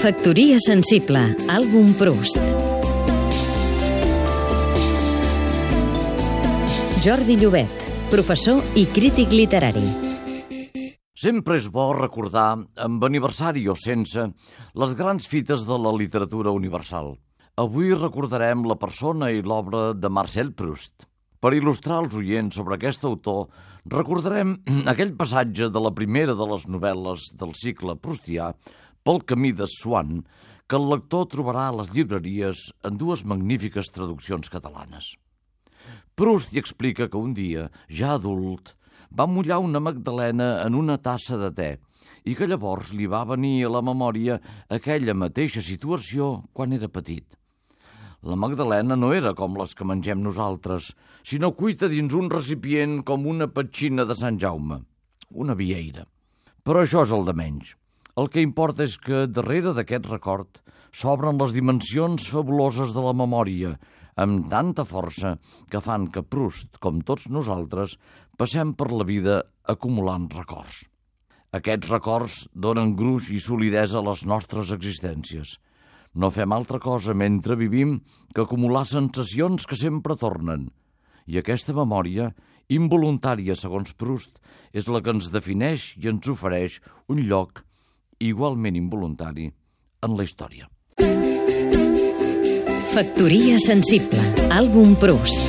Factoria sensible, àlbum Proust. Jordi Llobet, professor i crític literari. Sempre és bo recordar, amb aniversari o sense, les grans fites de la literatura universal. Avui recordarem la persona i l'obra de Marcel Proust. Per il·lustrar els oients sobre aquest autor, recordarem aquell passatge de la primera de les novel·les del cicle proustià, Pel camí de Swan, que el lector trobarà a les llibreries en dues magnífiques traduccions catalanes. Proust hi explica que un dia, ja adult, va mullar una magdalena en una tassa de te i que llavors li va venir a la memòria aquella mateixa situació quan era petit. La magdalena no era com les que mengem nosaltres, sinó cuita dins un recipient com una petxina de Sant Jaume, una vieira. Però això és el de menys. El que importa és que darrere d'aquest record s'obren les dimensions fabuloses de la memòria, amb tanta força que fan que Proust, com tots nosaltres, passem per la vida acumulant records. Aquests records donen gruix i solidesa a les nostres existències. No fem altra cosa mentre vivim que acumular sensacions que sempre tornen. I aquesta memòria, involuntària segons Proust, és la que ens defineix i ens ofereix un lloc igualment involuntari en la història. Factoria sensible, àlbum Proust.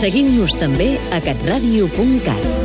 Seguim-nos també a catradio.cat.